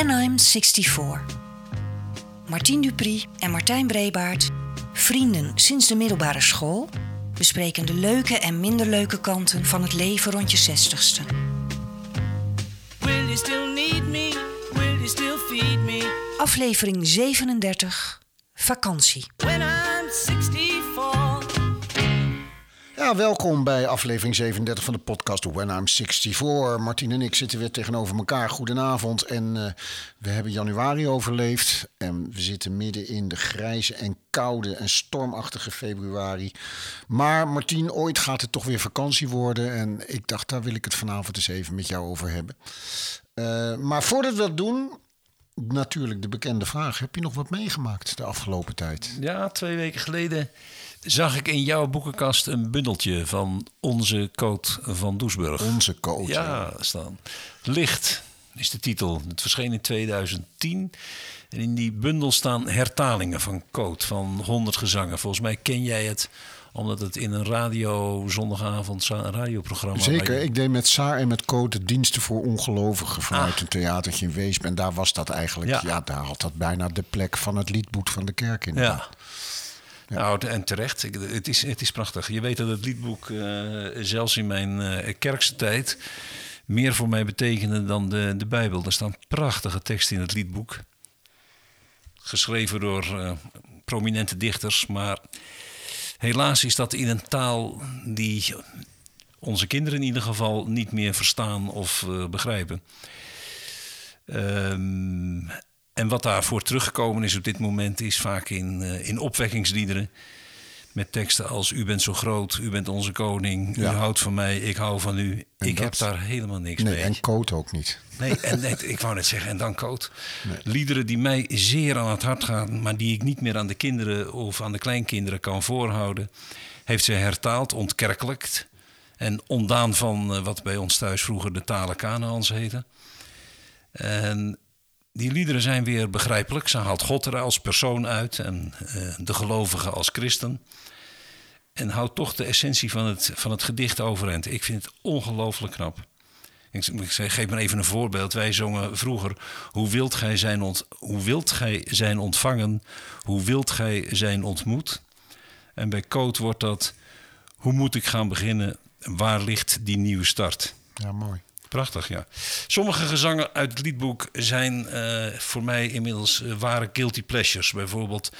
When I'm 64. Martien Dupri en Martijn Brebaert, vrienden sinds de middelbare school, bespreken de leuke en minder leuke kanten van het leven rond je zestigste. Will you still need me? Will you still feed me? Aflevering 37, vakantie. Welkom bij aflevering 37 van de podcast When I'm 64. Martien en ik zitten weer tegenover elkaar. Goedenavond. En eh, we hebben januari overleefd. En we zitten midden in de grijze en koude en stormachtige februari. Maar Martien, ooit gaat het toch weer vakantie worden. En ik dacht, daar wil ik het vanavond eens even met jou over hebben. Eh, maar voordat we dat doen, natuurlijk de bekende vraag. Heb je nog wat meegemaakt de afgelopen tijd? Ja, twee weken geleden zag ik in jouw boekenkast een bundeltje van onze Coot van Doesburg. Onze coach. Ja, staan. Licht is de titel. Het verscheen in 2010. En in die bundel staan hertalingen van Coot, van 100 gezangen. Volgens mij ken jij het, omdat het in een radio, zondagavond, een radioprogramma... Zeker, ik deed met Saar en met Coot de diensten voor ongelovigen vanuit Ah. een theatertje in Weesp. En daar was dat eigenlijk, ja. Ja. daar had dat bijna de plek van het liedboek van de kerk in. Ja. Nou, en terecht. Het is, het is prachtig. Je weet dat het liedboek, eh, zelfs in mijn eh kerkse tijd, meer voor mij betekende dan de, de Bijbel. Er staan prachtige teksten in het liedboek. Geschreven door eh, prominente dichters. Maar helaas is dat in een taal die onze kinderen in ieder geval niet meer verstaan of begrijpen. Ehm, en wat daarvoor teruggekomen is op dit moment is vaak in, eh, in opwekkingsliederen. Met teksten als U bent zo groot, U bent onze koning, Ja. U houdt van mij, ik hou van u. En ik dat- heb daar helemaal niks Nee, mee. en Coot ook niet. Nee, en net, ik wou net zeggen, en dan Coot. Liederen die mij zeer aan het hart gaan, maar die ik niet meer aan de kinderen of aan de kleinkinderen kan voorhouden, heeft ze hertaald, ontkerkelijkt. En ontdaan van eh, wat bij ons thuis vroeger de talen Kanaans heette. En die liederen zijn weer begrijpelijk. Ze haalt God er als persoon uit en eh, de gelovige als christen. En houdt toch de essentie van het, van het gedicht overeind. Ik vind het ongelooflijk knap. Ik, ik geef maar even een voorbeeld. Wij zongen vroeger: Hoe wilt gij zijn, ont, hoe wilt gij zijn ontvangen? Hoe wilt gij zijn ontmoet? En bij Coot wordt dat: Hoe moet ik gaan beginnen? Waar ligt die nieuwe start? Ja, mooi. Prachtig, ja. Sommige gezangen uit het liedboek zijn eh, voor mij inmiddels eh, ware guilty pleasures. Bijvoorbeeld,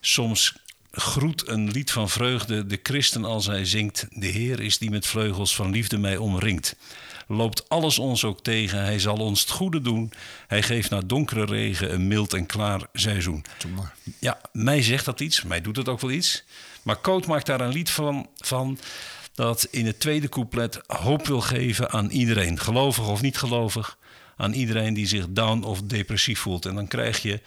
soms groet een lied van vreugde de christen als hij zingt... De Heer is die met vleugels van liefde mij omringt. Loopt alles ons ook tegen, hij zal ons het goede doen. Hij geeft na donkere regen een mild en klaar seizoen. Ja, mij zegt dat iets, mij doet het ook wel iets. Maar Coot maakt daar een lied van, van dat in het tweede couplet hoop wil geven aan iedereen, gelovig of niet gelovig, aan iedereen die zich down of depressief voelt. En dan krijg je,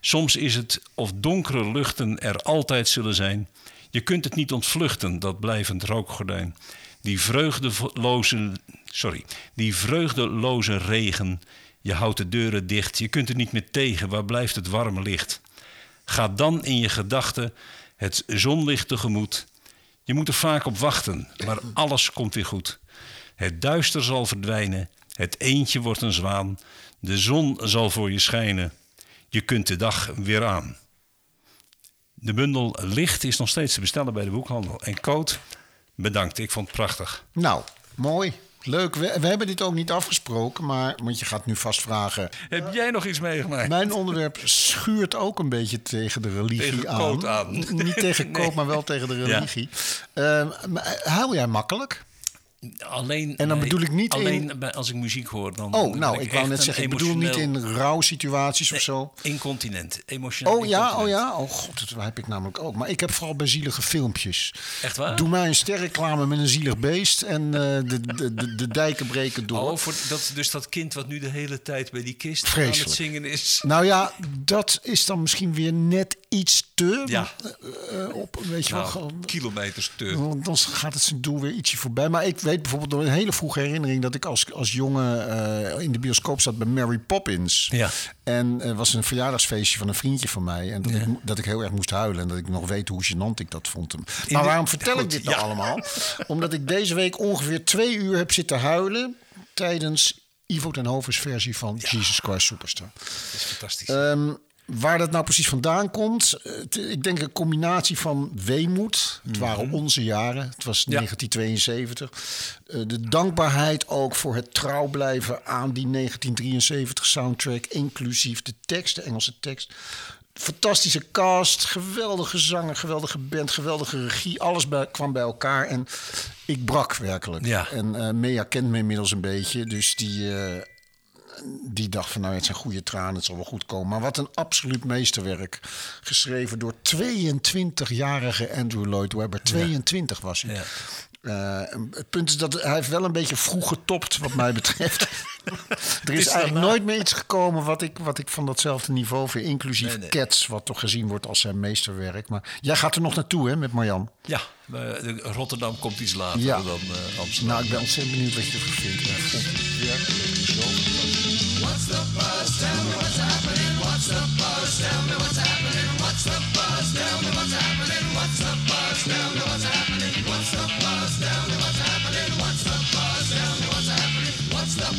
soms is het of donkere luchten er altijd zullen zijn. Je kunt het niet ontvluchten, dat blijvend rookgordijn. Die vreugdeloze, sorry, die vreugdeloze regen, je houdt de deuren dicht, je kunt er niet meer tegen, waar blijft het warme licht? Ga dan in je gedachten het zonlicht tegemoet. Je moet er vaak op wachten, maar alles komt weer goed. Het duister zal verdwijnen, het eendje wordt een zwaan, de zon zal voor je schijnen. Je kunt de dag weer aan. De bundel Licht is nog steeds te bestellen bij de boekhandel. En Coot, bedankt, ik vond het prachtig. Nou, mooi. Leuk. We, we hebben dit ook niet afgesproken, maar want je gaat nu vast vragen. Heb jij nog iets meegemaakt? Mijn onderwerp schuurt ook een beetje tegen de religie Tegen aan. Aan. Niet tegen Nee. Coot, maar wel tegen de Ja. religie. Ehm, maar huil jij makkelijk? Alleen, En dan bedoel ik niet alleen in- als ik muziek hoor. Dan Oh, nou, ik wou net zeggen, ik bedoel niet in rouwsituaties of zo. Incontinent, emotioneel Oh ja, oh ja. Oh god, dat heb ik namelijk ook. Maar ik heb vooral bij zielige filmpjes. Echt waar? Doe mij een sterreclame met een zielig beest en eh, de, de, de, de dijken breken door. Oh, voor dat, dus dat kind wat nu de hele tijd bij die kist aan het zingen is. Nou ja, dat is dan misschien weer net iets te Ja. eh, eh, op, weet je wel. Nou, kilometers te. Want dan gaat het zijn doel weer ietsje voorbij. Maar ik weet bijvoorbeeld door een hele vroege herinnering dat ik als, als jongen eh, in de bioscoop zat bij Mary Poppins. Ja. En het was een verjaardagsfeestje van een vriendje van mij. En dat, ik, dat ik heel erg moest huilen. En dat ik nog weet hoe gênant ik dat vond. Maar waarom vertel ik dit nou ja. allemaal? Omdat ik deze week ongeveer twee uur heb zitten huilen tijdens Ivo ten Hoven's versie van Jesus Christ Superstar. Dat is fantastisch. Ehm, waar dat nou precies vandaan komt, eh, het- ik denk een combinatie van weemoed. Het waren onze jaren, het was Ja. 1972. Eh, de dankbaarheid ook voor het trouw blijven aan die 1973 soundtrack, inclusief de tekst, de Engelse tekst. Fantastische cast, geweldige zanger, geweldige band, geweldige regie. Alles bij, kwam bij elkaar en ik brak werkelijk. Ja. En eh Mea kent me inmiddels een beetje, dus die, die dacht van nou, het zijn goede tranen, het zal wel goed komen. Maar wat een absoluut meesterwerk. Geschreven door 22-jarige Andrew Lloyd Webber. 22 was hij. Ja. Eh, het punt is dat hij heeft wel een beetje vroeg getopt, wat mij betreft. er is is eigenlijk nooit meer iets gekomen wat ik, wat ik van datzelfde niveau vind. Inclusief Nee, nee. Cats, wat toch gezien wordt als zijn meesterwerk. Maar jij gaat er nog naartoe, hè, met Marjan? Ja, eh, Rotterdam komt iets later Ja. dan eh, Amsterdam. Nou, ik ben ontzettend benieuwd wat je ervan vindt. Ik vond het werkelijk zo Tell me what's happening, what's the buzz? Tell me what's happening, what's the buzz? Tell me what's happening, what's the buzz? Tell me what's happening, what's the buzz? Tell me what's happening, what's the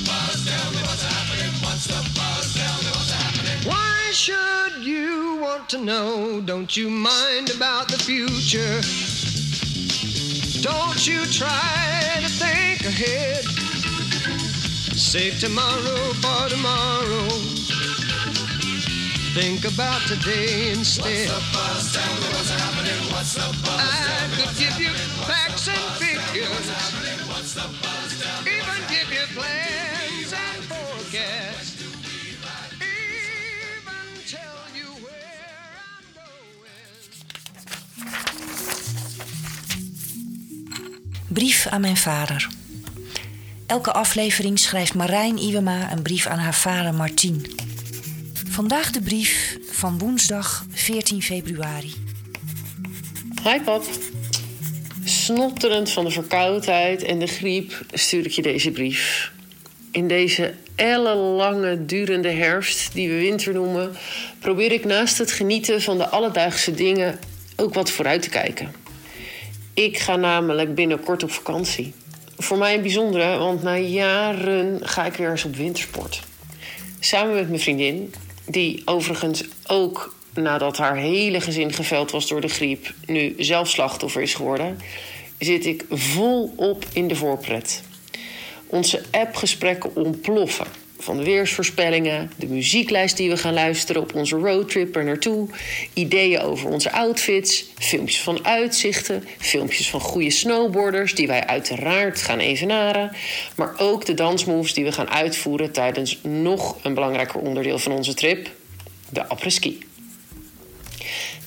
buzz? Tell me what's happening, what's the buzz? Tell me what's happening. Why should you want to know? Don't you mind about the future? Don't you try to think ahead? Save tomorrow for tomorrow. Think about today instead. What's the buzz? What's happening? What's the buzz? I could give you facts and figures. Even give you plans and forecasts. Even tell you where I'm going. Brief aan mijn vader. Elke aflevering schrijft Marijn Iwema een brief aan haar vader Martien. Vandaag de brief van woensdag 14 februari. Hi pap. Snotterend van de verkoudheid en de griep stuur ik je deze brief. In deze ellenlange durende herfst, die we winter noemen, probeer ik naast het genieten van de alledaagse dingen ook wat vooruit te kijken. Ik ga namelijk binnenkort op vakantie. Voor mij een bijzondere, want na jaren ga ik weer eens op wintersport. Samen met mijn vriendin, die overigens ook nadat haar hele gezin geveld was door de griep, nu zelf slachtoffer is geworden, zit ik volop in de voorpret. Onze appgesprekken ontploffen. Van de weersvoorspellingen, de muzieklijst die we gaan luisteren op onze roadtrip er naartoe, ideeën over onze outfits, filmpjes van uitzichten, filmpjes van goede snowboarders die wij uiteraard gaan evenaren, maar ook de dansmoves die we gaan uitvoeren tijdens nog een belangrijker onderdeel van onze trip, de après-ski.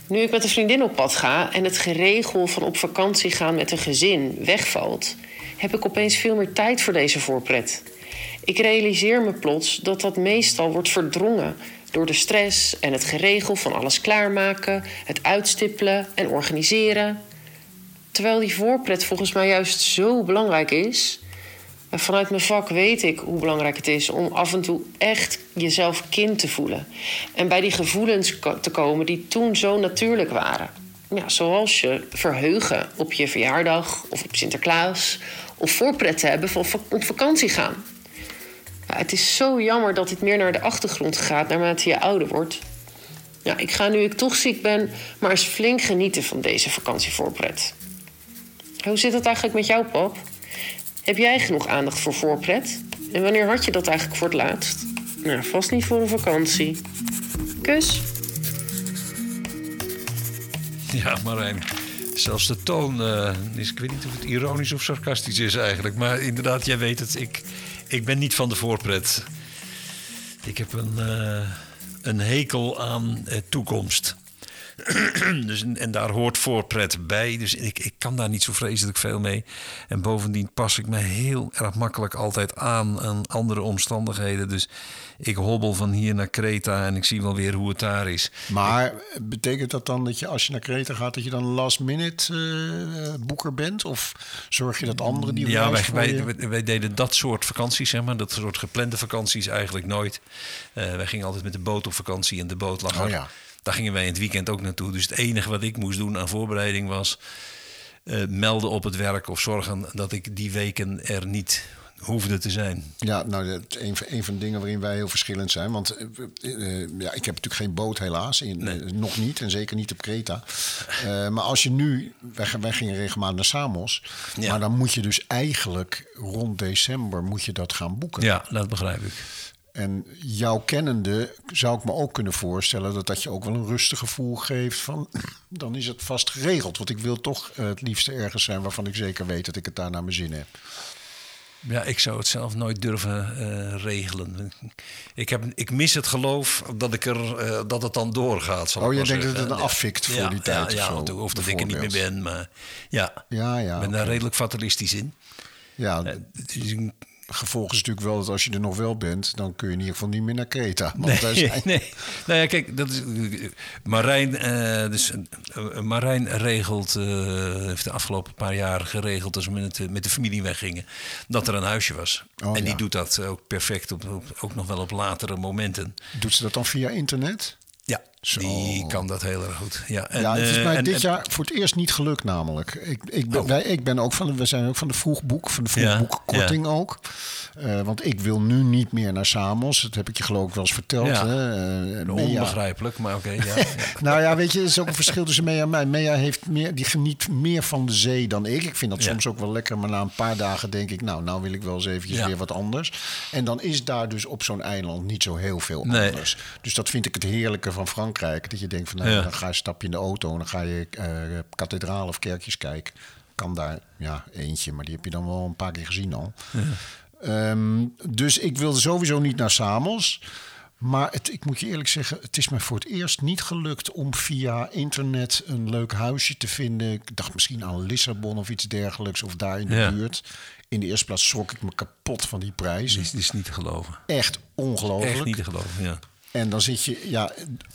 Nu ik met een vriendin op pad ga en het geregel van op vakantie gaan met een gezin wegvalt, heb ik opeens veel meer tijd voor deze voorpret. Ik realiseer me plots dat dat meestal wordt verdrongen door de stress en het geregel van alles klaarmaken, het uitstippelen en organiseren. Terwijl die voorpret volgens mij juist zo belangrijk is. En vanuit mijn vak weet ik hoe belangrijk het is om af en toe echt jezelf kind te voelen. En bij die gevoelens te komen die toen zo natuurlijk waren. Ja, zoals je verheugen op je verjaardag of op Sinterklaas. Of voorpret hebben van va- op vakantie gaan. Het is zo jammer dat dit meer naar de achtergrond gaat naarmate je ouder wordt. Ja, ik ga nu ik toch ziek ben, maar eens flink genieten van deze vakantievoorpret. Hoe zit het eigenlijk met jou, pap? Heb jij genoeg aandacht voor voorpret? En wanneer had je dat eigenlijk voor het laatst? Nou, vast niet voor een vakantie. Kus. Ja, Marijn. Zelfs de toon eh, is, ik weet niet of het ironisch of sarcastisch is eigenlijk. Maar inderdaad, jij weet het. Ik, ik ben niet van de voorpret. Ik heb een, eh, een hekel aan eh, toekomst. dus, en, daar hoort voorpret bij. Dus ik, ik kan daar niet zo vreselijk veel mee. En bovendien pas ik me heel erg makkelijk altijd aan aan andere omstandigheden. Dus ik hobbel van hier naar Kreta en ik zie wel weer hoe het daar is. Maar betekent dat dan dat je als je naar Kreta gaat, dat je dan last minute eh, boeker bent? Of zorg je dat anderen die Ja, wij, wij, wij, wij deden dat soort vakanties, zeg maar. Dat soort geplande vakanties eigenlijk nooit. Eh, wij gingen altijd met de boot op vakantie en de boot lag Oh ja. Daar gingen wij in het weekend ook naartoe. Dus het enige wat ik moest doen aan voorbereiding was... eh, melden op het werk of zorgen dat ik die weken er niet hoefde te zijn. Ja, nou, dat een, van- een van de dingen waarin wij heel verschillend zijn. Want eh, eh, ja, ik heb natuurlijk geen boot helaas, in, nog niet. En zeker niet op Kreta. Maar als je nu... Wij, wij gingen regelmatig naar Samos. Ja. Maar dan moet je dus eigenlijk rond december moet je dat gaan boeken. Ja, dat begrijp ik. En jouw kennende zou ik me ook kunnen voorstellen... dat dat je ook wel een rustig gevoel geeft van... dan is het vast geregeld. Want ik wil toch eh, het liefste ergens zijn... waarvan ik zeker weet dat ik het daar naar mijn zin heb. Ja, ik zou het zelf nooit durven eh, regelen. Ik, heb, ik mis het geloof dat, ik er, eh, dat het dan doorgaat. zal Oh, je denkt dat het een afvikt voor Ja, die tijd Ja, of ja zo, want of dat ik er niet meer ben. Maar ja, Ja, ja. ik ben daar redelijk fatalistisch in. Ja, het is een- gevolg is natuurlijk wel dat als je er nog wel bent, dan kun je in ieder geval niet meer naar Kreta. Want Nee, zijn... nee. Nou ja, kijk, dat is, Marijn, eh, dus, eh, Marijn regelt, eh, heeft de afgelopen paar jaar geregeld als we met, de- met de familie weggingen, dat er een huisje was. Oh, en die doet dat ook perfect, op, op- ook nog wel op latere momenten. Doet ze dat dan via internet? Ja, Zo. die kan dat heel erg goed. Ja, en, ja, het is eh, mij en- dit en- jaar voor het eerst niet gelukt namelijk. Ik, ik, ben, Oh. wij, ik ben ook van de, we zijn ook van de vroegboek, van de Ja, vroegboekkorting ook. Eh, want ik wil nu niet meer naar Samos. Dat heb ik je geloof ik wel eens verteld. Ja. Hè? Eh, Onbegrijpelijk, maar oké. Nou ja, weet je, er is ook een verschil tussen Mea en mij. Mea heeft meer, die geniet meer van de zee dan ik. Ik vind dat soms ook wel lekker, maar na een paar dagen denk ik, nou, nou wil ik wel eens eventjes weer wat anders. En dan is daar dus op zo'n eiland niet zo heel veel Nee. anders. Dus dat vind ik het heerlijke van Frankrijk. Dat je denkt van, nou, Ja. dan ga je stap je in de auto en dan ga je kathedraal of kerkjes kijken. Kan daar, ja, eentje, maar die heb je dan wel een paar keer gezien al. Ehm, dus ik wilde sowieso niet naar Samos. Maar het, ik moet je eerlijk zeggen, het is mij voor het eerst niet gelukt om via internet een leuk huisje te vinden. Ik dacht misschien aan Lissabon of iets dergelijks, of daar in de Ja. buurt. In de eerste plaats schrok ik me kapot van die. Dit is, is niet te geloven. Echt ongelooflijk. Echt niet te geloven, ja. En dan zit je ja,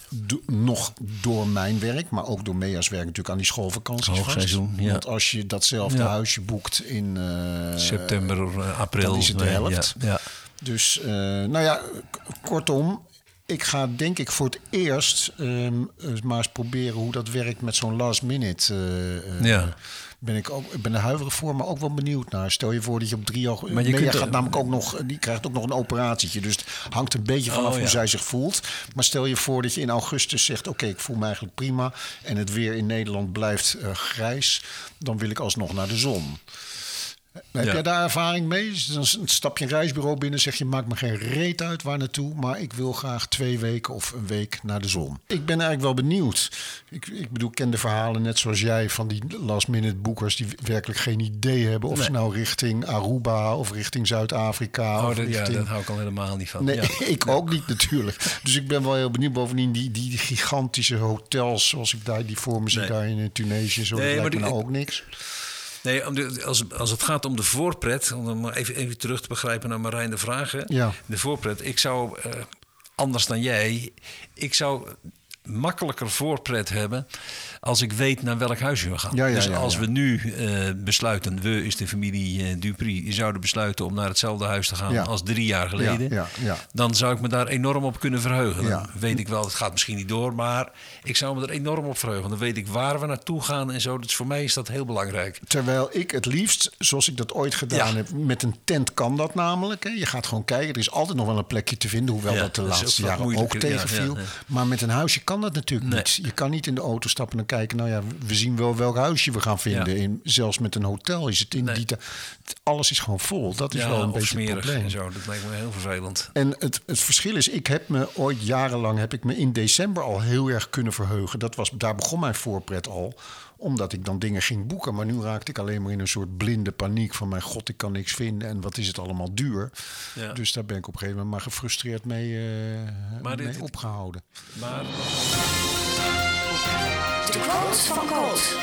do- nog door mijn werk, maar ook door Mea's werk natuurlijk aan die schoolvakanties Hoogseizoen, ja. Want als je datzelfde Ja. huisje boekt in eh, September, eh, april. dan is het de helft. Ja, ja. Dus, eh, nou ja, kortom, ik ga denk ik voor het eerst eens maar eens proberen hoe dat werkt met zo'n last minute. Ja. Ben ik, ook, ik ben er huiverig voor, maar ook wel benieuwd naar. Stel je voor dat je op 3 augustus... Maar je kunt gaat namelijk ook nog, die krijgt ook nog een operatietje. Dus het hangt een beetje vanaf Oh, hoe zij zich voelt. Maar stel je voor dat je in augustus zegt... oké, ik voel me eigenlijk prima... en het weer in Nederland blijft eh, grijs... dan wil ik alsnog naar de zon. Heb Ja. jij daar ervaring mee? Dan stap je een reisbureau binnen zeg je... maakt me geen reet uit waar naartoe... maar ik wil graag twee weken of een week naar de zon. Ik ben eigenlijk wel benieuwd. Ik, ik bedoel, ik ken de verhalen net zoals jij... van die last-minute boekers die werkelijk geen idee hebben... of Nee. ze nou richting Aruba of richting Zuid-Afrika... Oh, dat, ja, richting... daar hou ik al helemaal niet van. Nee, Ja. ik ook niet natuurlijk. Dus ik ben wel heel benieuwd. Bovendien die, die gigantische hotels zoals ik daar, die voor me zie daar in Tunesië. Zo, Nee, dat lijkt me nou ook niks. Nee, om de- als, als het gaat om de voorpret, om even, even terug te begrijpen naar Marijn de vragen. Ja. De voorpret, ik zou, eh, anders dan jij, ik zou makkelijker voorpret hebben als ik weet naar welk huis we gaan. Ja, ja, dus als we nu eh, besluiten, we is de familie eh, Dupri, zouden besluiten om naar hetzelfde huis te gaan als drie jaar geleden, Ja, ja, ja. dan zou ik me daar enorm op kunnen verheugen. Dan weet ik wel, het gaat misschien niet door, maar ik zou me er enorm op verheugen. Dan weet ik waar we naartoe gaan en zo. Dus voor mij is dat heel belangrijk. Terwijl ik het liefst, zoals ik dat ooit gedaan heb, met een tent kan dat namelijk. Hè. Je gaat gewoon kijken. Er is altijd nog wel een plekje te vinden, hoewel dat de laatste jaren ook tegenviel. Maar met een huisje kan dat natuurlijk Nee. niet. Je kan niet in de auto stappen en kijken. Nou ja, we zien wel welk huisje we gaan vinden. Ja. In, zelfs met een hotel is het in Nee. die Alles is gewoon vol. Dat is ja, wel een beetje het smerig probleem. en zo. Dat lijkt me heel vervelend. En het, het verschil is, ik heb me ooit jarenlang, heb ik me in december al heel erg kunnen verheugen. Dat was, daar begon mijn voorpret al, omdat ik dan dingen ging boeken. Maar nu raakte ik alleen maar in een soort blinde paniek van, mijn god, ik kan niks vinden en wat is het allemaal duur. Ja. Dus daar ben ik op een gegeven moment maar gefrustreerd mee, eh, Maar dit- mee opgehouden. Maar De quotes van Colt.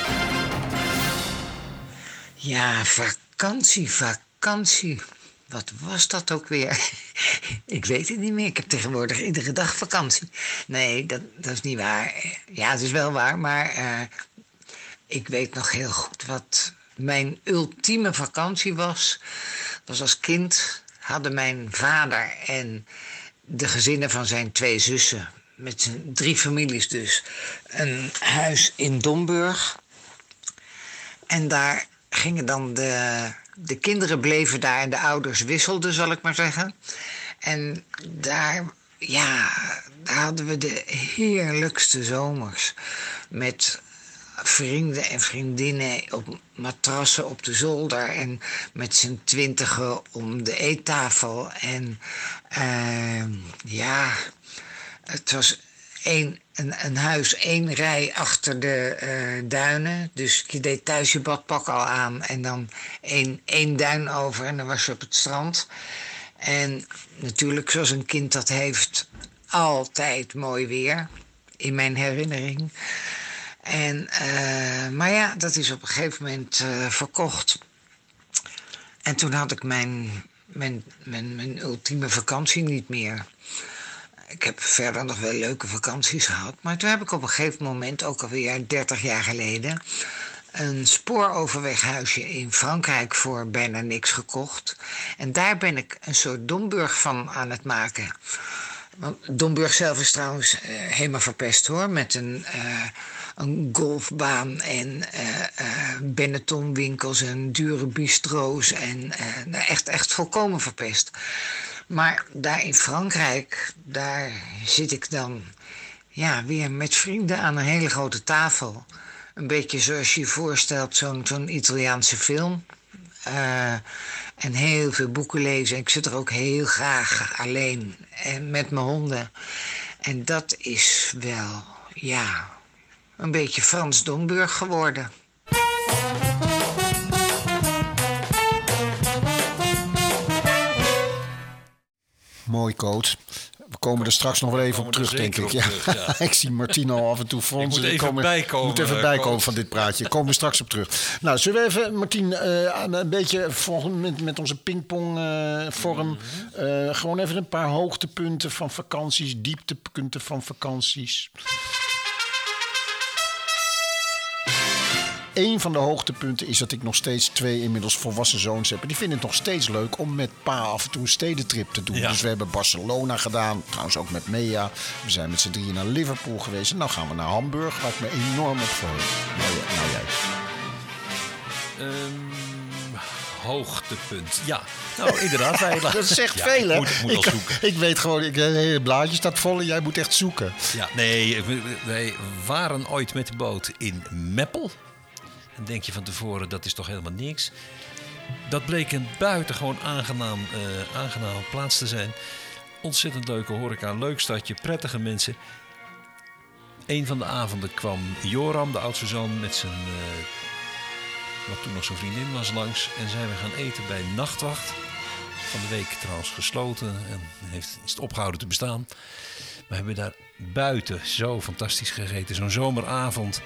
Ja, vakantie, vakantie. Wat was dat ook weer? ik weet het niet meer. Ik heb tegenwoordig iedere dag vakantie. Nee, dat, dat is niet waar. Ja, het is wel waar, maar eh, ik weet nog heel goed wat mijn ultieme vakantie was. Was als kind hadden mijn vader en de gezinnen van zijn twee zussen, met drie families dus, een huis in Domburg. En daar gingen dan de de kinderen bleven daar en de ouders wisselden, zal ik maar zeggen. En daar, ja, daar hadden we de heerlijkste zomers. Met vrienden en vriendinnen op matrassen op de zolder en met z'n twintigen om de eettafel. En ehm, ja, het was een, een huis, één rij achter de eh, duinen. Dus je deed thuis je badpak al aan en dan één, één duin over en dan was je op het strand. En natuurlijk, zoals een kind dat heeft, altijd mooi weer, in mijn herinnering. En, eh, maar ja, dat is op een gegeven moment eh, verkocht. En toen had ik mijn, mijn, mijn, mijn ultieme vakantie niet meer. Ik heb verder nog wel leuke vakanties gehad. Maar toen heb ik op een gegeven moment, ook alweer 30 jaar geleden, een spooroverweghuisje in Frankrijk voor bijna niks gekocht. En daar ben ik een soort Domburg van aan het maken. Want Domburg zelf is trouwens eh, helemaal verpest hoor. Met een, eh, een golfbaan en eh, Benettonwinkels en dure bistro's. En nou, echt, echt volkomen verpest. Maar daar in Frankrijk, daar zit ik dan ja, weer met vrienden aan een hele grote tafel. Een beetje zoals je je voorstelt, zo'n Italiaanse film. Eh, en heel veel boeken lezen. Ik zit er ook heel graag alleen en met mijn honden. En dat is wel, ja, een beetje Frans Domburg geworden. Mooi coach. We komen er straks nog wel even op er terug, denk ik. Ja. op terug, ja. ik zie Martino af en toe fronsen. moet Ik even kom bijkomen, moet even eh, bijkomen van dit praatje. Komen we straks op terug. Nou, zullen we even, Martien, eh, een beetje volgen met, met onze pingpong-vorm... Mhm. gewoon even een paar hoogtepunten van vakanties, dieptepunten van vakanties. Een van de hoogtepunten is dat ik nog steeds twee inmiddels volwassen zoons heb. En die vinden het nog steeds leuk om met pa af en toe een stedentrip te doen. Ja. Dus we hebben Barcelona gedaan, trouwens ook met Mea. We zijn met z'n drieën naar Liverpool geweest. En nou gaan we naar Hamburg, waar ik me enorm op verheug. Nou, ja, nou jij. Ehm, hoogtepunt. Ja, nou inderdaad. Wij, Dat zegt Ja, veel, hè? Ik moet, ik moet ik, al zoeken. ik weet gewoon, ik, het hele blaadje staat vol en jij moet echt zoeken. Ja, nee, wij waren ooit met de boot in Meppel. Dan denk je van tevoren, dat is toch helemaal niks. Dat bleek een buitengewoon aangenaam, eh aangename plaats te zijn. Ontzettend leuke horeca, leuk stadje, prettige mensen. Een van de avonden kwam Joram, de oudste met zijn... eh, wat toen nog zijn vriendin was langs. En zijn we gaan eten bij Nachtwacht. Van de week trouwens gesloten en heeft, is het opgehouden te bestaan. We hebben daar buiten zo fantastisch gegeten. Zo'n zomeravond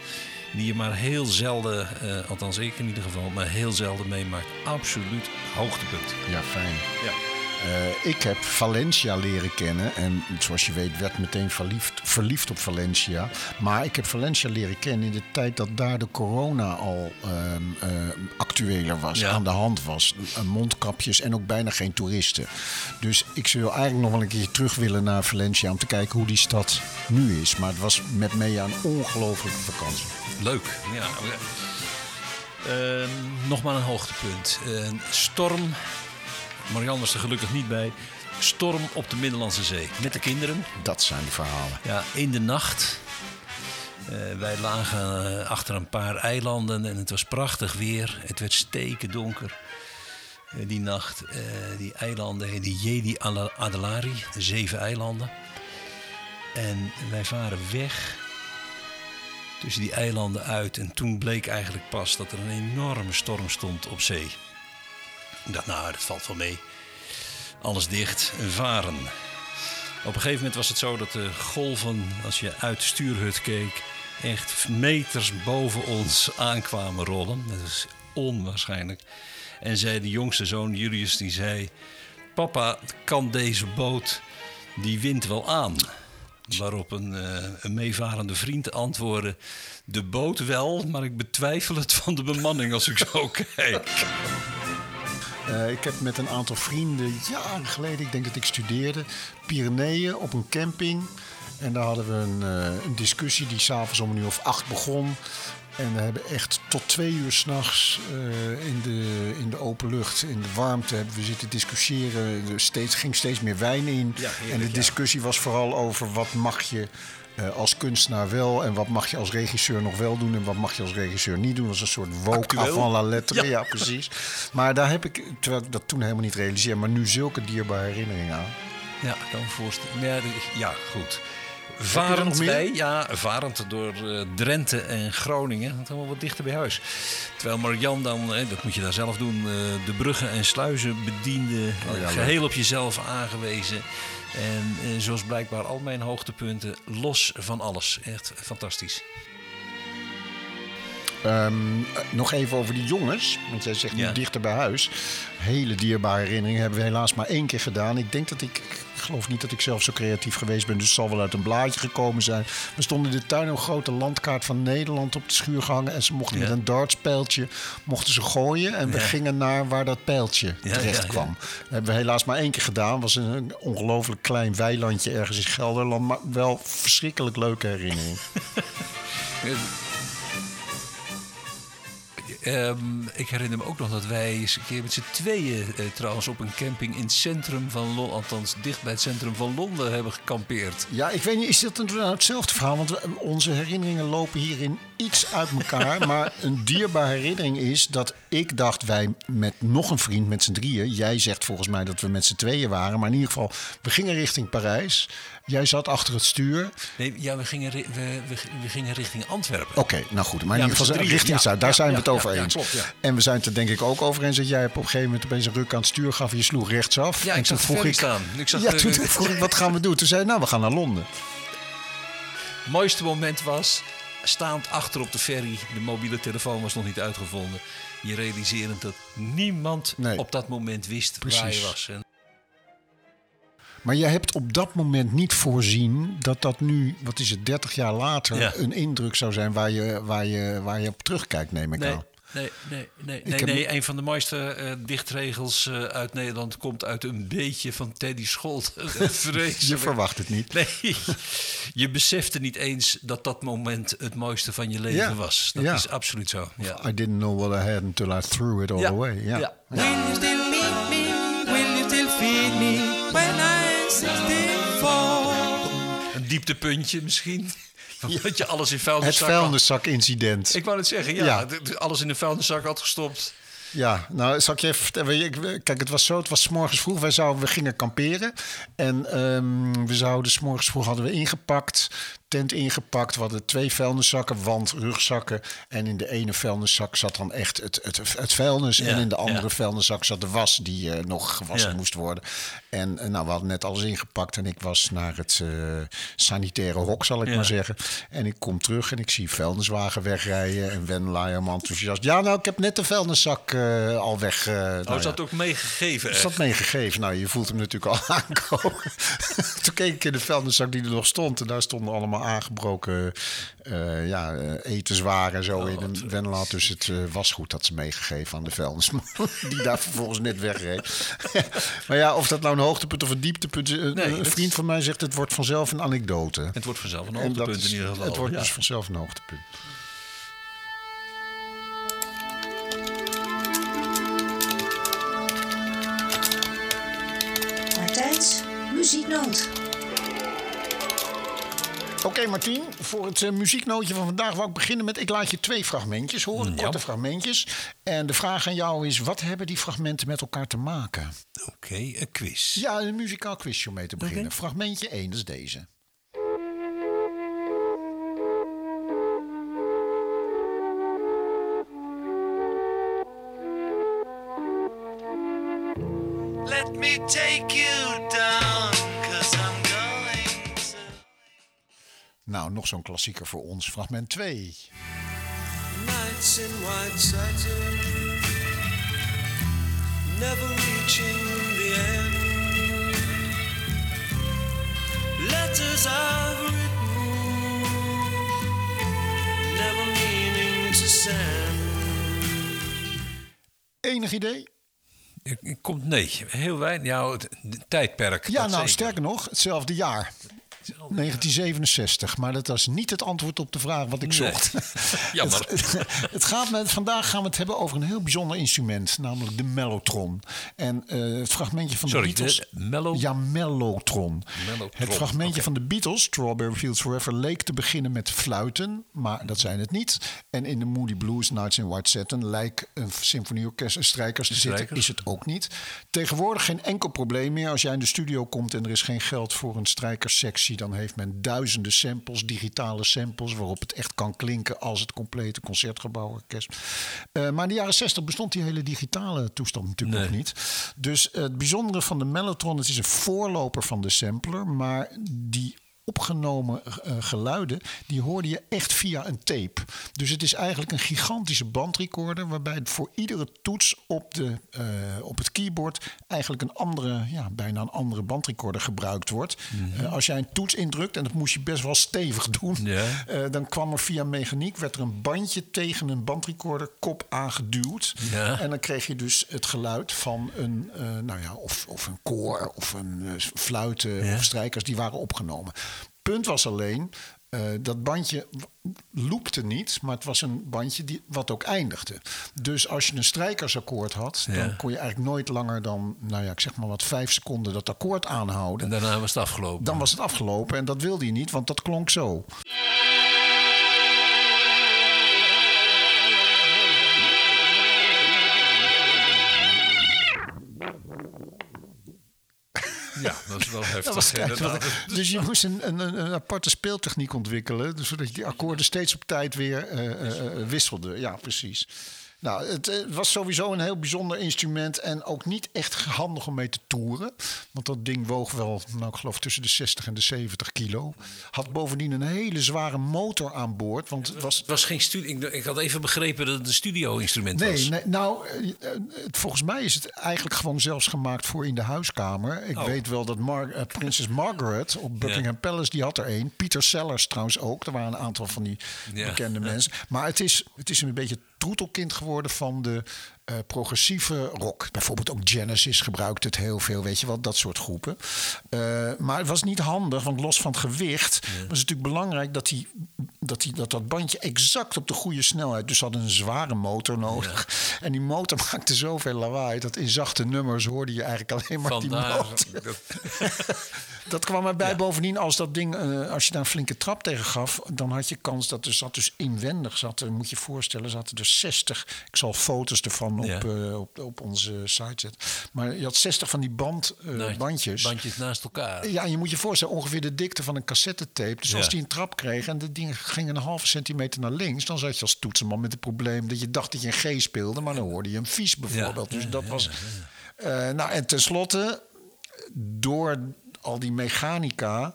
die je maar heel zelden, eh, althans ik in ieder geval, maar heel zelden meemaakt. Absoluut hoogtepunt. Ja, fijn. Ja. Eh, ik heb Valencia leren kennen. En zoals je weet werd meteen verliefd, verliefd op Valencia. Maar ik heb Valencia leren kennen in de tijd dat daar de corona al eh, actueler was. Ja. Aan de hand was. Eh, mondkapjes en ook bijna geen toeristen. Dus ik zou eigenlijk nog wel een keer terug willen naar Valencia... om te kijken hoe die stad nu is. Maar het was met Mea een ongelofelijke vakantie. Leuk. Ja. Ehm, nog maar een hoogtepunt. Storm. Marianne was er gelukkig niet bij. Storm op de Middellandse Zee. Met de kinderen. Dat zijn de verhalen. Ja, in de nacht. Eh, wij lagen eh, achter een paar eilanden en het was prachtig weer. Het werd steken donker eh, die nacht. Die eilanden die Jedi Adelari, de zeven eilanden. En wij varen weg tussen die eilanden uit. En toen bleek eigenlijk pas dat er een enorme storm stond op zee. Ik dacht, nou, dat valt wel mee. Alles dicht en varen. Op een gegeven moment was het zo dat de golven, als je uit de stuurhut keek, echt meters boven ons aankwamen rollen. Dat is onwaarschijnlijk. En zei de jongste zoon Julius, die zei: Papa, kan deze boot die wind wel aan? Waarop een, eh, een meevarende vriend antwoordde: De boot wel, maar ik betwijfel het van de bemanning als ik zo kijk. Eh, ik heb met een aantal vrienden jaren geleden, ik denk dat ik studeerde, Pyreneeën op een camping. En daar hadden we een, eh, een discussie die s'avonds om een uur of acht begon. En we hebben echt tot twee uur s'nachts uh, in, de, in de open lucht, in de warmte, hebben we zitten discussiëren. Er steeds, ging steeds meer wijn in. Ja, heerlijk, en de ja. discussie was vooral over wat mag je eh, als kunstenaar wel en wat mag je als regisseur nog wel doen en wat mag je als regisseur niet doen. Dat was een soort woke Actueel. avant la lettre. Ja. Ja. precies. Maar daar heb ik, terwijl ik dat toen helemaal niet realiseerde, maar nu zulke dierbare herinneringen aan. Ja, ik kan me voorstellen. Ja, goed. Varend bij, ja, varend door eh, Drenthe en Groningen. Dat allemaal wat dichter bij huis. Terwijl Marian dan, eh, dat moet je daar zelf doen, eh, de bruggen en sluizen bediende. Oh ja, eh, geheel op jezelf aangewezen. En eh, zoals blijkbaar al mijn hoogtepunten, los van alles. Echt fantastisch. Ehm, eh, nog even over die jongens, want jij zegt nu Ja. dichter bij huis. Hele dierbare herinneringen hebben we helaas maar één keer gedaan. Ik denk dat ik, ik geloof niet dat ik zelf zo creatief geweest ben, dus het zal wel uit een blaadje gekomen zijn. We stonden in de tuin een grote landkaart van Nederland op de schuur gehangen en ze mochten Ja. met een dartspijltje mochten ze gooien en we Ja. gingen naar waar dat pijltje terecht kwam. Dat hebben we helaas maar één keer gedaan. was een ongelooflijk klein weilandje ergens in Gelderland, maar wel verschrikkelijk leuke herinnering. Ehm, ik herinner me ook nog dat wij eens een keer met z'n tweeën eh, trouwens op een camping in het centrum van Londen, althans dicht bij het centrum van Londen hebben gekampeerd. Ja, ik weet niet, is dat nou hetzelfde verhaal? Want we- onze herinneringen lopen hierin iets uit elkaar. maar een dierbare herinnering is dat ik dacht wij met nog een vriend, met z'n drieën. Jij zegt volgens mij dat we met z'n tweeën waren. Maar in ieder geval, we gingen richting Parijs. Jij zat achter het stuur. Nee, ja, we gingen, we, we, we gingen richting Antwerpen. Oké, nou goed. Maar in Ja, ieder geval richting ja. Zuid. Daar Ja, zijn we het over eens. klopt. En we zijn het er denk ik ook over eens dat jij op een gegeven moment opeens een ruk aan het stuur gaf. En je sloeg rechtsaf. Ja, en ik toen zag vroeg ik, staan. Ik zag, ja, eh, toen vroeg ik, wat gaan we doen? Toen zei nou, we gaan naar Londen. Het mooiste moment was, staand achter op de ferry, de mobiele telefoon was nog niet uitgevonden. Je realiserend dat niemand Nee. op dat moment wist waar je was. En Maar je hebt op dat moment niet voorzien dat dat nu, wat is het, 30 jaar later, Ja. een indruk zou zijn waar je, waar je, waar je op terugkijkt, neem ik Nee, aan. nee, nee, nee. nee, heb- nee. Een van de mooiste eh, dichtregels eh, uit Nederland komt uit een beetje van Teddy Scholt. Vreselijk. Je verwacht het niet. Nee, je besefte niet eens dat dat moment het mooiste van je leven Ja, was. Dat ja. is absoluut zo. Ja. I didn't know what I had until I threw it all Ja, away. Ja. ja. Will you still me? Will you still feed me dieptepuntje misschien. Dat je alles in Het vuilniszak had. vuilniszakincident. Ik wou het zeggen, ja. Alles in een vuilniszak had gestopt. Ja, nou zal ik je even vertellen. Kijk, het was zo, het was 's morgens vroeg. Wij zouden, we gingen kamperen. En ehm, we zouden, 's morgens vroeg hadden we ingepakt, tent ingepakt. We hadden twee vuilniszakken, want rugzakken. En in de ene vuilniszak zat dan echt het, het, het vuilnis. Ja, en in de andere ja. vuilniszak zat de was die eh, nog gewassen Ja. moest worden. En eh, nou, we hadden net alles ingepakt. En ik was naar het eh, sanitaire hok, zal ik maar zeggen. En ik kom terug en ik zie vuilniswagen wegrijden. En Wen helemaal enthousiast. Ja, nou, ik heb net de vuilniszak al weg. nou Oh, is ja. dat ook meegegeven? Is dat meegegeven? Nou, je voelt hem natuurlijk al aankomen. Toen keek ik in de vuilniszak die er nog stond. En daar stonden allemaal aangebroken eh, ja, eh, etenswaren en zo in. En Wendel had dus het eh, wasgoed dat ze meegegeven aan de vuilnisman. die daar vervolgens net wegreed. maar ja, of dat nou een hoogtepunt of een dieptepunt is. Nee, een vriend van mij zegt het wordt vanzelf een anekdote. Het wordt vanzelf een hoogtepunt is- in ieder geval. Het wordt ja. dus vanzelf een hoogtepunt. Muzieknoot. Oké, Martien, voor het eh, muzieknootje van vandaag wou ik beginnen met... ik laat je twee fragmentjes horen, Ja. korte fragmentjes. En de vraag aan jou is, wat hebben die fragmenten met elkaar te maken? Oké, een quiz. Ja, een muzikaal quizje om mee te beginnen. Fragmentje 1, dat is deze. Let me take you down, Nou, nog zo'n klassieker voor ons. Fragment 2. Nights in white satin, never reaching the end. Letters I've written, never meaning to send. Enig idee? Komt, nee, heel weinig. Ja, het tijdperk. Ja, nou, zeker. sterker nog, hetzelfde jaar. 1967, maar dat was niet het antwoord op de vraag wat ik Nee. zocht. Jammer. Het, het gaat met, vandaag gaan we het hebben over een heel bijzonder instrument, namelijk de mellotron. En eh, het fragmentje van Sorry, de Beatles. de mello- Ja, mellotron. Mellotron, Het fragmentje van de Beatles, Strawberry Fields Forever, leek te beginnen met fluiten, maar dat zijn het niet. En in de Moody Blues, Nights in White Satin, lijkt een symfonieorkest en strijkers te zitten, is het ook niet. Tegenwoordig geen enkel probleem meer. Als jij in de studio komt en er is geen geld voor een strijkerssectie, dan heeft men duizenden samples, digitale samples, waarop het echt kan klinken als het complete concertgebouworkest. Eh, maar in de jaren 60 bestond die hele digitale toestand natuurlijk Nee. nog niet. Dus het bijzondere van de Mellotron, het is een voorloper van de sampler, maar die opgenomen eh, geluiden, die hoorde je echt via een tape. Dus het is eigenlijk een gigantische bandrecorder waarbij voor iedere toets op, de, eh, op het keyboard eigenlijk een andere, ja, bijna een andere bandrecorder gebruikt wordt. Eh, als jij een toets indrukt, en dat moest je best wel stevig doen, eh, dan kwam er via mechaniek, werd er een bandje tegen een bandrecorder kop aangeduwd. En dan kreeg je dus het geluid van een, eh, nou ja, of, of een koor of een eh, fluiten of strijkers die waren opgenomen. Punt was alleen, eh, dat bandje loopte niet, maar het was een bandje die, wat ook eindigde. Dus als je een strijkersakkoord had, Ja. dan kon je eigenlijk nooit langer dan, nou ja, ik zeg maar wat, vijf seconden dat akkoord aanhouden. En daarna was het afgelopen. Dan was het afgelopen en dat wilde je niet, want dat klonk zo. Ja, dat is wel heftig. Dat wat- dus je moest een, een, een aparte speeltechniek ontwikkelen, dus zodat je die akkoorden steeds op tijd weer eh, eh, eh, wisselde. Ja, precies. Nou, het eh, was sowieso een heel bijzonder instrument en ook niet echt handig om mee te toeren. Want dat ding woog wel, nou ik geloof tussen de 60 en de 70 kilo. Had bovendien een hele zware motor aan boord, want het was Het was geen studie. Ik, ik had even begrepen dat het een studio-instrument was. Nee, nou, eh, het- volgens mij is het eigenlijk gewoon zelfs gemaakt voor in de huiskamer. Ik Oh. weet wel dat Mar eh, prinses Margaret op Buckingham Palace, die had er één. Peter Sellers trouwens ook. Er waren een aantal van die Ja. bekende mensen. Maar het is, het is een beetje troetelkind geworden van de eh, progressieve rock. Bijvoorbeeld ook Genesis gebruikt het heel veel, weet je wel, dat soort groepen. Eh, maar het was niet handig, want los van het gewicht was het natuurlijk belangrijk dat, die, dat, die, dat dat bandje exact op de goede snelheid. Dus hadden een zware motor nodig. En die motor maakte zoveel lawaai dat in zachte nummers hoorde je eigenlijk alleen maar die motor. dat- Dat kwam erbij bovendien als dat ding, eh, als je daar een flinke trap tegen gaf, dan had je kans dat er zat dus inwendig zat, er, moet je je voorstellen, zaten er 60. Ik zal foto's ervan op, Ja. eh, op, op onze site zetten. Maar je had 60 van die band, eh, bandjes. Bandjes naast elkaar. Ja, en je moet je voorstellen, ongeveer de dikte van een cassettetape. Dus als Ja. die een trap kreeg en dat ding ging een halve centimeter naar links... dan zat je als toetsenman met het probleem dat je dacht dat je een G speelde... maar dan hoorde je een vies bijvoorbeeld. Dus dat was... Nou, en tenslotte, door al die mechanica...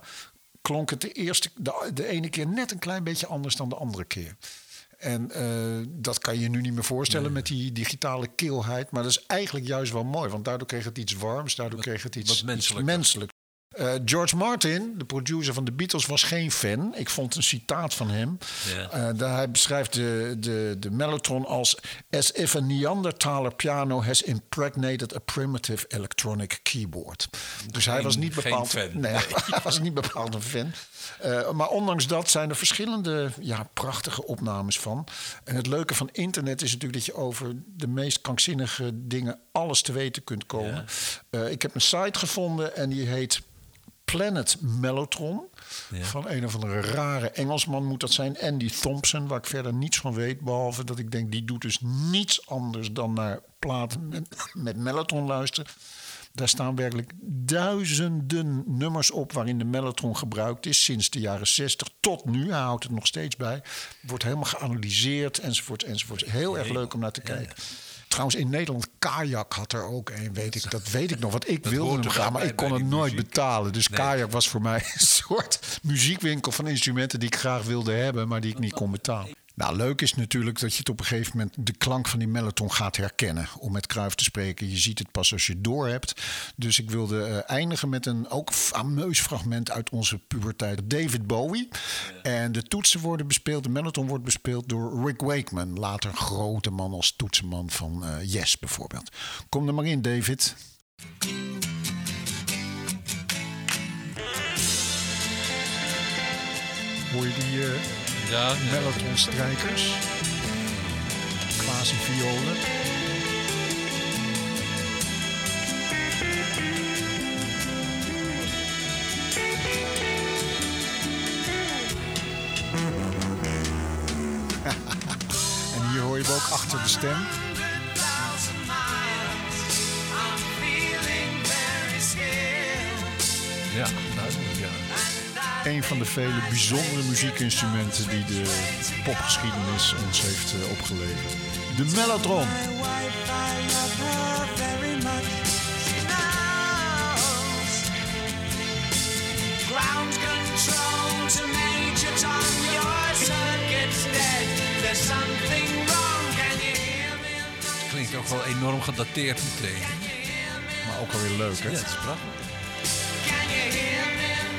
klonk het de, eerste, de, de ene keer net een klein beetje anders dan de andere keer. En eh, dat kan je je nu niet meer voorstellen met die digitale kilheid. Maar dat is eigenlijk juist wel mooi. Want daardoor kreeg het iets warms. Daardoor kreeg het iets, menselijker. menselijk. Eh, George Martin, de producer van de Beatles, was geen fan. Ik vond een citaat van hem. Daar hij beschrijft de, de, de mellotron als... As if a Neanderthaler piano has impregnated a primitive electronic keyboard. Dus hij was niet geen bepaald... fan. Nee, hij was niet bepaald een fan. Eh, maar ondanks dat zijn er verschillende ja, prachtige opnames van. En het leuke van internet is natuurlijk dat je over de meest krankzinnige dingen alles te weten kunt komen. Eh, ik heb een site gevonden en die heet Planet Mellotron. Van een of andere rare Engelsman moet dat zijn. Andy Thompson, waar ik verder niets van weet. Behalve dat ik denk, die doet dus niets anders dan naar platen met, met mellotron luisteren. Daar staan werkelijk duizenden nummers op waarin de mellotron gebruikt is. Sinds de jaren 60 tot nu. Hij houdt het nog steeds bij. Wordt helemaal geanalyseerd enzovoort enzovoort. Heel erg leuk om naar te kijken. Trouwens, in Nederland, Kajak had er ook een, weet ik. Dat weet ik nog, want ik wilde hem gaan, maar bij ik kon die nooit muziek. betalen. Dus Kajak was voor mij een soort muziekwinkel van instrumenten die ik graag wilde hebben, maar die ik niet kon betalen. Nou, leuk is natuurlijk dat je het op een gegeven moment de klank van die mellotron gaat herkennen. Om met Kruif te spreken, je ziet het pas als je het door hebt. Dus ik wilde eh, eindigen met een ook fameus fragment uit onze puberteit. David Bowie. En de toetsen worden bespeeld, de mellotron wordt bespeeld door Rick Wakeman. Later een grote man als toetsenman van eh, Yes bijvoorbeeld. Kom er maar in, David. Hoor je die eh Ja, mellotron-strijkers? Quasi-violen. en hier hoor je ook achter de stem. ja. Een van de vele bijzondere muziekinstrumenten die de popgeschiedenis ons heeft eh, opgeleverd. De mellotron. Klinkt ook wel enorm gedateerd meteen. Maar ook alweer leuk, hè? Ja, het is prachtig.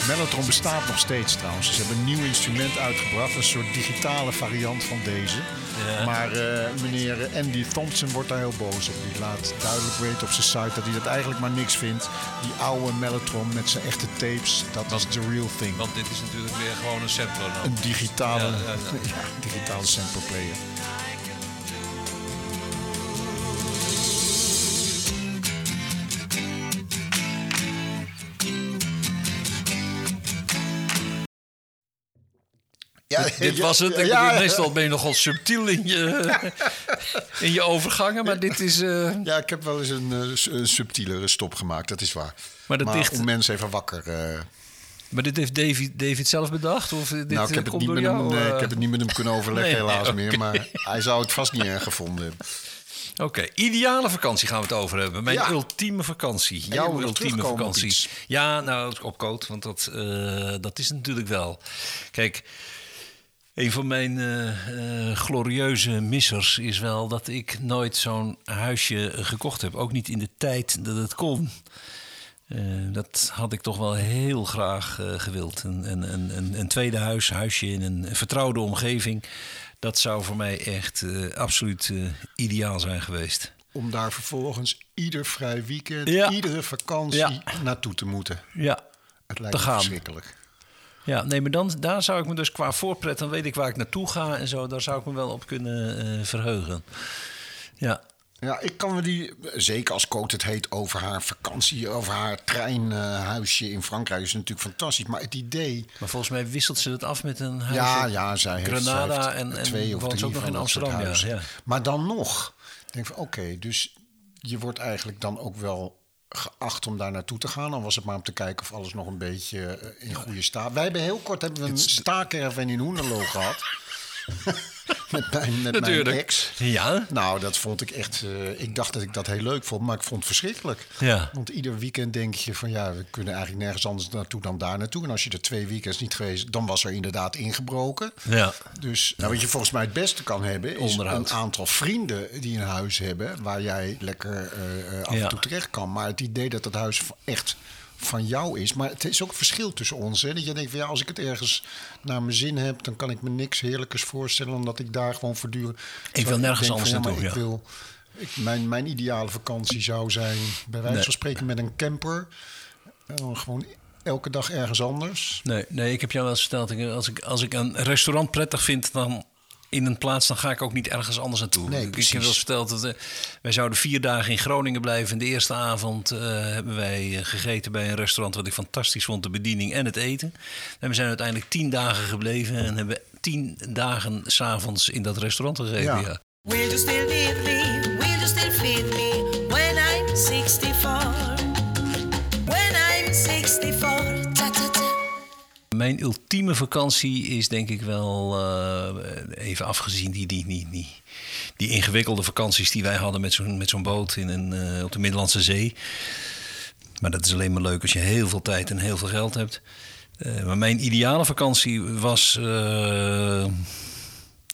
Mellotron bestaat nog steeds trouwens. Ze hebben een nieuw instrument uitgebracht, een soort digitale variant van deze. Ja. Maar eh, meneer Andy Thompson wordt daar heel boos op. Die laat duidelijk weten op zijn site dat hij dat eigenlijk maar niks vindt. Die oude Mellotron met zijn echte tapes, dat is the real thing. Want dit is natuurlijk weer gewoon een sampler dan. Een digitale, Ja, ja, digitale sample player. Ja, Dit was het. Ik Ja, bedoel, meestal ben je nogal subtiel in je, in je overgangen, maar dit is... eh, Ja, ik heb wel eens een, eh, een subtielere stop gemaakt, dat is waar. Maar dat dicht- om mensen even wakker... eh, maar dit heeft David, David zelf bedacht? Of dit nou, ik heb, het niet met hem, jou? nee, eh? ik heb het niet met hem kunnen overleggen, Nee, helaas meer. Maar hij zou het vast niet erg gevonden hebben. Oké, ideale vakantie gaan we het over hebben. Mijn Ja. ultieme vakantie. Jouw ultieme vakantie. Ja, nou, op coat, want dat, dat is natuurlijk wel. Kijk, een van mijn eh, eh, glorieuze missers is wel dat ik nooit zo'n huisje gekocht heb. Ook niet in de tijd dat het kon. Eh, dat had ik toch wel heel graag eh, gewild. Een, een, een, een, tweede huis, huisje in een vertrouwde omgeving. Dat zou voor mij echt eh, absoluut eh, ideaal zijn geweest. Om daar vervolgens ieder vrij weekend, Ja. iedere vakantie Ja. naartoe te moeten. Ja, Het lijkt Te me gaan. verschrikkelijk. Ja nee, maar dan, daar zou ik me dus qua voorpret... dan weet ik waar ik naartoe ga en zo. Daar zou ik me wel op kunnen eh, verheugen. Ja, Ja, ik kan me die, zeker als Coot het heet, over haar vakantie, over haar treinhuisje in Frankrijk, is natuurlijk fantastisch. Maar het idee, maar volgens mij wisselt ze het af met een huis. ja, ja, zij heeft, Granada zij heeft en, en twee of woont drie ze ook nog in Amsterdam. Ja. Maar dan nog, ik denk van oké, dus je wordt eigenlijk dan ook wel geacht om daar naartoe te gaan. Dan was het maar om te kijken of alles nog een beetje eh, in goede staat. Wij hebben heel kort hebben we een staakerven in Hoenderloo gehad. met mijn, met mijn ex. Ja, Nou, dat vond ik echt. eh, ik dacht dat ik dat heel leuk vond, maar ik vond het verschrikkelijk. Ja. Want ieder weekend denk je van ja, we kunnen eigenlijk nergens anders naartoe dan daar naartoe. En als je er twee weekends niet geweest, dan was er inderdaad ingebroken. ja. Dus nou, wat je volgens mij het beste kan hebben, is Onderhoud. een aantal vrienden die een huis hebben waar jij lekker eh, eh, af en toe terecht kan. Maar het idee dat het huis echt van jou is. Maar het is ook een verschil tussen ons. Hè? Dat je denkt van ja, als ik het ergens naar mijn zin heb, dan kan ik me niks heerlijkers voorstellen dan dat ik daar gewoon voortdurend. Ik wil nergens anders van, ja, maar naartoe, Ik ja. wil, ik, mijn, mijn ideale vakantie zou zijn, bij wijze Nee. van spreken, met een camper. En dan gewoon elke dag ergens anders. Nee, nee, ik heb jou wel eens verteld. Als ik, als ik een restaurant prettig vind, dan in een plaats, dan ga ik ook niet ergens anders naartoe. Nee, ik, heb wel eens verteld dat eh, wij zouden vier dagen in Groningen blijven. En de eerste avond eh, hebben wij eh, gegeten bij een restaurant wat ik fantastisch vond, de bediening en het eten. En we zijn uiteindelijk tien dagen gebleven en hebben tien dagen s'avonds in dat restaurant gegeten. Ja. Ja. Will you still need me? Will you still feed me when I'm 64? Mijn ultieme vakantie is denk ik wel, eh, even afgezien die, die, die, die, die ingewikkelde vakanties die wij hadden met zo'n, met zo'n boot in een, eh, op de Middellandse Zee. Maar dat is alleen maar leuk als je heel veel tijd en heel veel geld hebt. Eh, maar mijn ideale vakantie was.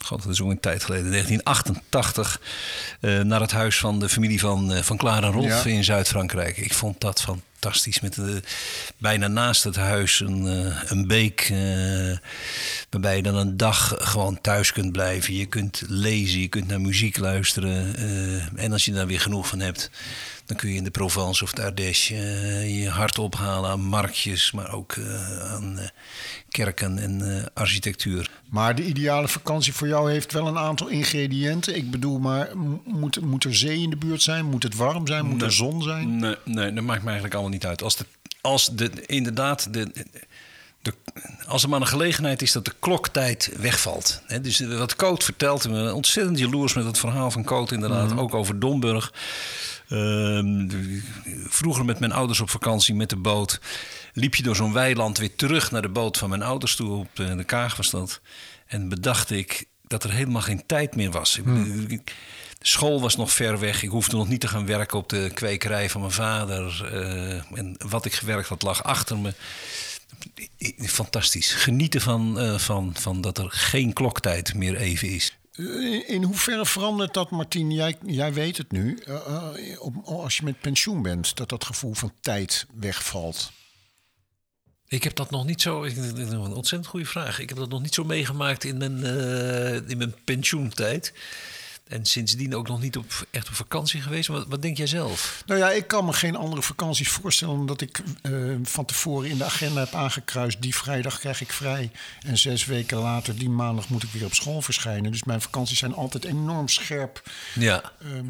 God, dat is ook een tijd geleden, 1988, eh, naar het huis van de familie van, van Clara Rolf Ja. in Zuid-Frankrijk. Ik vond dat fantastisch. Met eh, bijna naast het huis een, eh, een beek. eh, waarbij je dan een dag gewoon thuis kunt blijven. Je kunt lezen, je kunt naar muziek luisteren. eh, en als je daar weer genoeg van hebt, dan kun je in de Provence of de Ardèche je hart ophalen aan marktjes, maar ook eh, aan eh, kerken en eh, architectuur. Maar de ideale vakantie voor jou heeft wel een aantal ingrediënten. Ik bedoel, maar moet, moet er zee in de buurt zijn? Moet het warm zijn? Moet er zon zijn? Nee, nee, dat maakt me eigenlijk allemaal niet uit. Als, de, als de, inderdaad de, de, als er maar een gelegenheid is dat de kloktijd wegvalt. Hè, dus wat Coot vertelt, ben ontzettend jaloers met het verhaal van Coot inderdaad. Ook over Domburg. Ehm, vroeger met mijn ouders op vakantie met de boot. Liep je door zo'n weiland weer terug naar de boot van mijn ouders toe. Op de, de Kaag was dat. En bedacht ik dat er helemaal geen tijd meer was. De school was nog ver weg. Ik hoefde nog niet te gaan werken op de kwekerij van mijn vader. eh, en wat ik gewerkt had lag achter me. Fantastisch. Genieten van, eh, van, van dat er geen kloktijd meer even is. In, in hoeverre verandert dat, Martien? Jij, jij weet het nu. eh, eh, op, als je met pensioen bent, dat dat gevoel van tijd wegvalt. Ik heb dat nog niet zo. ik- Een ontzettend goede vraag. Ik heb dat nog niet zo meegemaakt in mijn, eh, in mijn pensioentijd. En sindsdien ook nog niet op, echt op vakantie geweest. Wat, wat denk jij zelf? Nou ja, ik kan me geen andere vakanties voorstellen... omdat ik eh, van tevoren in de agenda heb aangekruist... die vrijdag krijg ik vrij. En zes weken later, die maandag, moet ik weer op school verschijnen. Dus mijn vakanties zijn altijd enorm scherp Ja, ehm,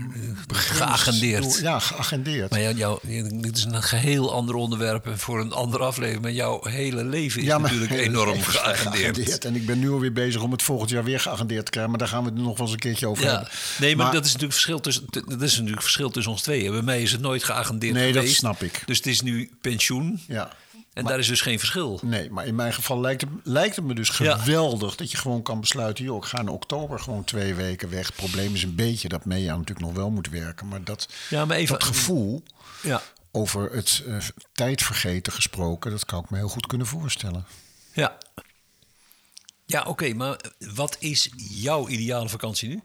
geagendeerd. door- ja, geagendeerd. Maar jou, jou, dit is een geheel ander onderwerp en voor een andere aflevering. Maar jouw hele leven is Ja, natuurlijk enorm geagendeerd. En ik ben nu alweer bezig om het volgend jaar weer geagendeerd te krijgen. Maar daar gaan we het nog wel eens een keertje over Ja, hebben. Nee, maar, dat is natuurlijk verschil tussen dat is natuurlijk verschil tussen ons tweeën. Bij mij is het nooit geagendeerd Nee, dat snap ik. Dus het is nu pensioen. Ja. En daar is dus geen verschil. Nee, maar in mijn geval lijkt het, lijkt het me dus Ja. geweldig dat je gewoon kan besluiten... joh, ik ga in oktober gewoon twee weken weg. Het probleem is een beetje dat Mea natuurlijk nog wel moet werken. Maar dat, Ja, maar even- dat gevoel Ja. over het eh, tijdvergeten gesproken... dat kan ik me heel goed kunnen voorstellen. Ja. Ja, oké, maar wat is jouw ideale vakantie nu?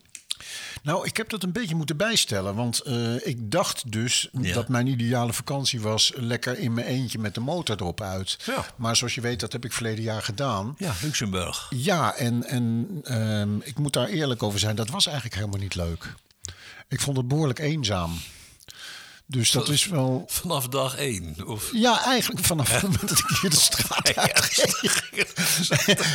Nou, ik heb dat een beetje moeten bijstellen. Want eh, ik dacht dus Ja. dat mijn ideale vakantie was... lekker in mijn eentje met de motor erop uit. Ja. Maar zoals je weet, dat heb ik verleden jaar gedaan. Ja, Luxemburg. Ja, en, en ehm, ik moet daar eerlijk over zijn. Dat was eigenlijk helemaal niet leuk. Ik vond het behoorlijk eenzaam. Dus dat is wel... Vanaf dag één. Of... Ja, eigenlijk vanaf het moment dat ik hier de straat uitging.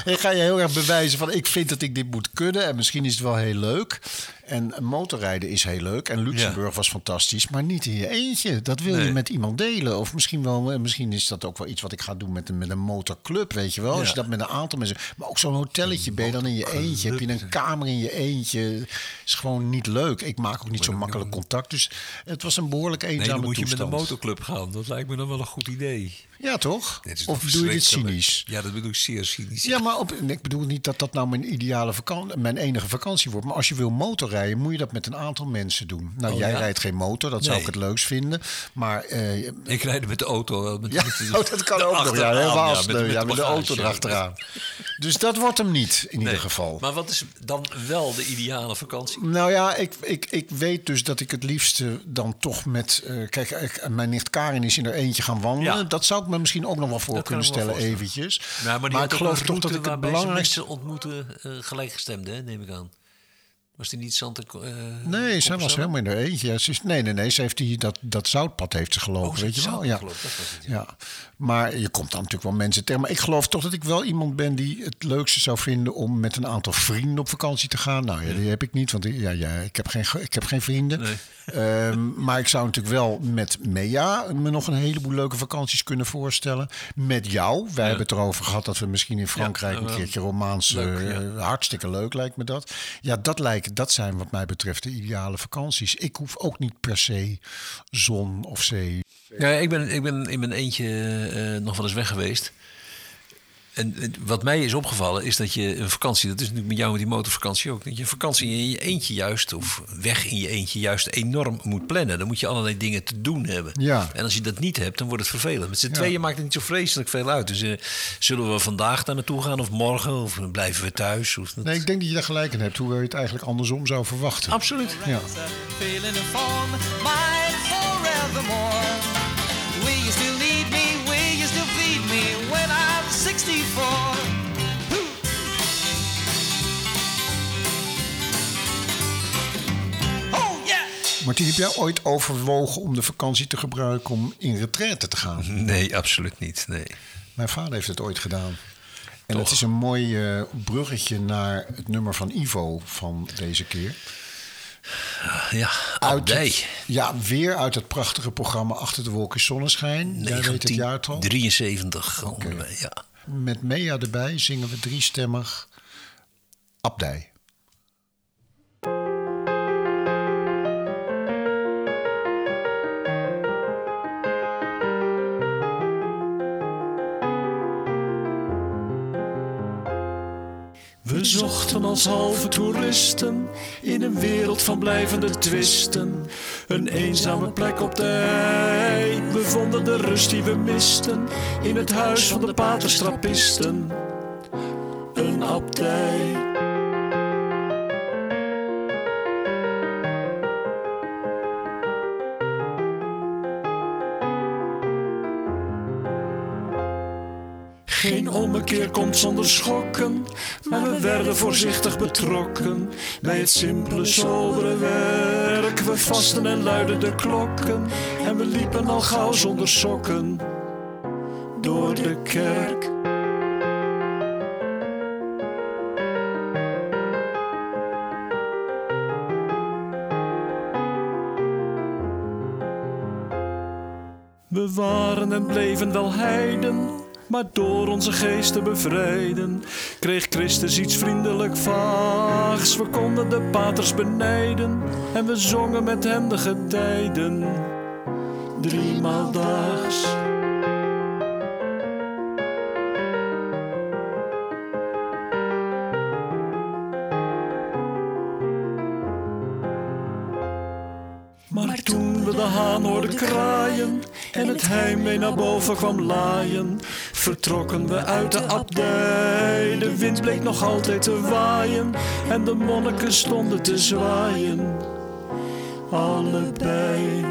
ga je heel erg bewijzen van ik vind dat ik dit moet kunnen. En misschien is het wel heel leuk. En motorrijden is heel leuk. En Luxemburg was fantastisch. Maar niet in je eentje. Dat wil je met iemand delen. Of misschien, wel, eh, misschien is dat ook wel iets wat ik ga doen met een, met een motorclub. Weet je wel. Als je dat met een aantal mensen... Maar ook zo'n hotelletje ben je dan in je eentje. Heb je een kamer in je eentje. Is gewoon niet leuk. Ik maak ook niet zo makkelijk contact. Dus het was een behoorlijk eenzame Nee, dan moet je met een motorclub gaan. Dat lijkt me dan wel een goed idee. Ja, toch? Of doe je dit cynisch? Ja, dat bedoel ik zeer cynisch. Ja, maar op, ik bedoel niet dat dat nou mijn ideale vakantie, mijn enige vakantie wordt. Maar als je wil motorrijden, moet je dat met een aantal mensen doen. Nou, Oh, jij ja? rijdt geen motor, dat zou ik het leukst vinden. Maar eh, Ik rijd met de auto. wel, Met, ja, met de- oh, dat kan ook nog. Ja, helemaal ja, sneu, ja, met de auto erachteraan. Dus dat wordt hem niet, in ieder geval. Maar wat is dan wel de ideale vakantie? Nou ja, ik, ik, ik weet dus dat ik het liefste dan toch met... eh, kijk, ik- mijn nicht Karin is in er eentje gaan wandelen. Dat zou ik me misschien ook nog wel voor Dat kunnen wel stellen, eventjes. Nou, maar ik geloof toch dat ik het belangrijkste... ontmoeten gelijkgestemde, hè, neem ik aan. Was die niet Santa... eh, Nee, zij was helemaal in haar eentje. Ja, ze is, nee, nee, nee. Ze heeft die, dat, dat zoutpad heeft ze gelopen, Oh, ze weet je wel. Ja. gelopen, het, ja. Maar je komt dan natuurlijk wel mensen tegen. Maar ik geloof toch dat ik wel iemand ben die het leukste zou vinden... om met een aantal vrienden op vakantie te gaan. Nou ja, die heb ik niet, want ja, ja, ik, heb geen, ge- ik heb geen vrienden. Nee. Ehm, maar ik zou natuurlijk wel met Mea me nog een heleboel leuke vakanties kunnen voorstellen. Met jou. Wij hebben het erover gehad dat we misschien in Frankrijk een keertje romaans... Leuk, eh, hartstikke leuk lijkt me dat. Ja, dat, lijkt, dat zijn wat mij betreft de ideale vakanties. Ik hoef ook niet per se zon of zee. Ja, ik ben, ik ben in mijn eentje eh, nog wel eens weg geweest. En wat mij is opgevallen is dat je een vakantie, dat is natuurlijk met jou met die motorvakantie ook, dat je een vakantie in je eentje juist, of weg in je eentje juist enorm moet plannen. Dan moet je allerlei dingen te doen hebben. Ja. En als je dat niet hebt, dan wordt het vervelend. Met z'n Ja. tweeën maakt het niet zo vreselijk veel uit. Dus eh, zullen we vandaag daar naartoe gaan of morgen? Of blijven we thuis? Of dat... Nee, ik denk dat je daar gelijk in hebt. Hoewel je het eigenlijk andersom zou verwachten. Absoluut. Ja. Martien, heb jij ooit overwogen om de vakantie te gebruiken om in retraite te gaan? Nee, absoluut niet. Nee. Mijn vader heeft het ooit gedaan. En het is een mooi eh, bruggetje naar het nummer van Ivo van deze keer. Ja, Uit het- ja, weer uit het prachtige programma Achter de Wolken Zonneschijn. Jij weet het jaartal. 1973. onder mij, ja. Met Mea erbij zingen we driestemmig Abdij. We zochten als halve toeristen in een wereld van blijvende twisten. Een eenzame plek op de hei. We vonden de rust die we misten in het huis van de paterstrappisten. Een abdij. Geen ommekeer komt zonder schokken, maar we werden voorzichtig betrokken bij het simpele, sobere werk. We vasten en luiden de klokken en we liepen al gauw zonder sokken door de kerk. We waren en bleven wel heiden, maar door onze geesten bevrijden kreeg Christus iets vriendelijk vaags. We konden de paters benijden en we zongen met hen de getijden, driemaal daags. Maar toen we de haan hoorden kraaien en het heimwee naar boven kwam laaien, vertrokken we uit de abdij. De wind bleek nog altijd te waaien en de monniken stonden te zwaaien. Allebei.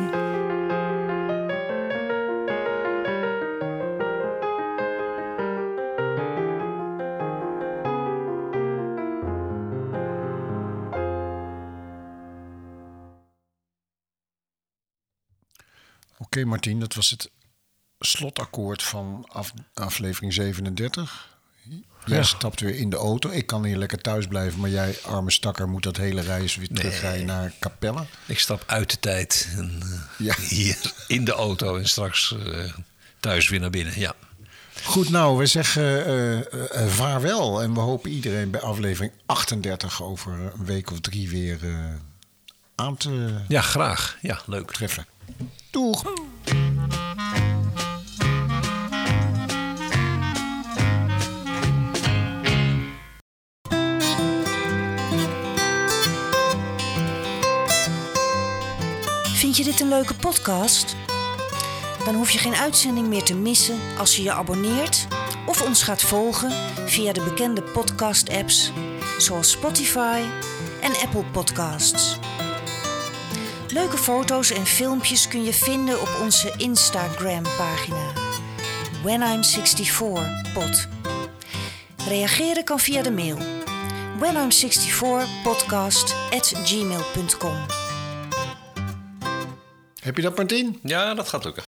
Oké Martien, dat was het slotakkoord van af- aflevering 37. Jij Ja. stapt weer in de auto. Ik kan hier lekker thuis blijven, maar jij, arme stakker, moet dat hele reis weer terugrijden naar Capelle. Ik stap uit de tijd en, eh, Ja. hier in de auto en straks eh, thuis weer naar binnen. Ja. Goed, nou, we zeggen eh, eh, eh, vaarwel. En we hopen iedereen bij aflevering 38 over een week of drie weer eh, aan te ja, graag. Ja, leuk. treffen. Doeg! Je dit een leuke podcast? Dan hoef je geen uitzending meer te missen als je je abonneert of ons gaat volgen via de bekende podcast-apps zoals Spotify en Apple Podcasts. Leuke foto's en filmpjes kun je vinden op onze Instagram-pagina When I'm 64 pod. Reageren kan via de mail when I'm 64 podcast at gmail.com. Heb je dat, Martien? Ja, dat gaat lukken.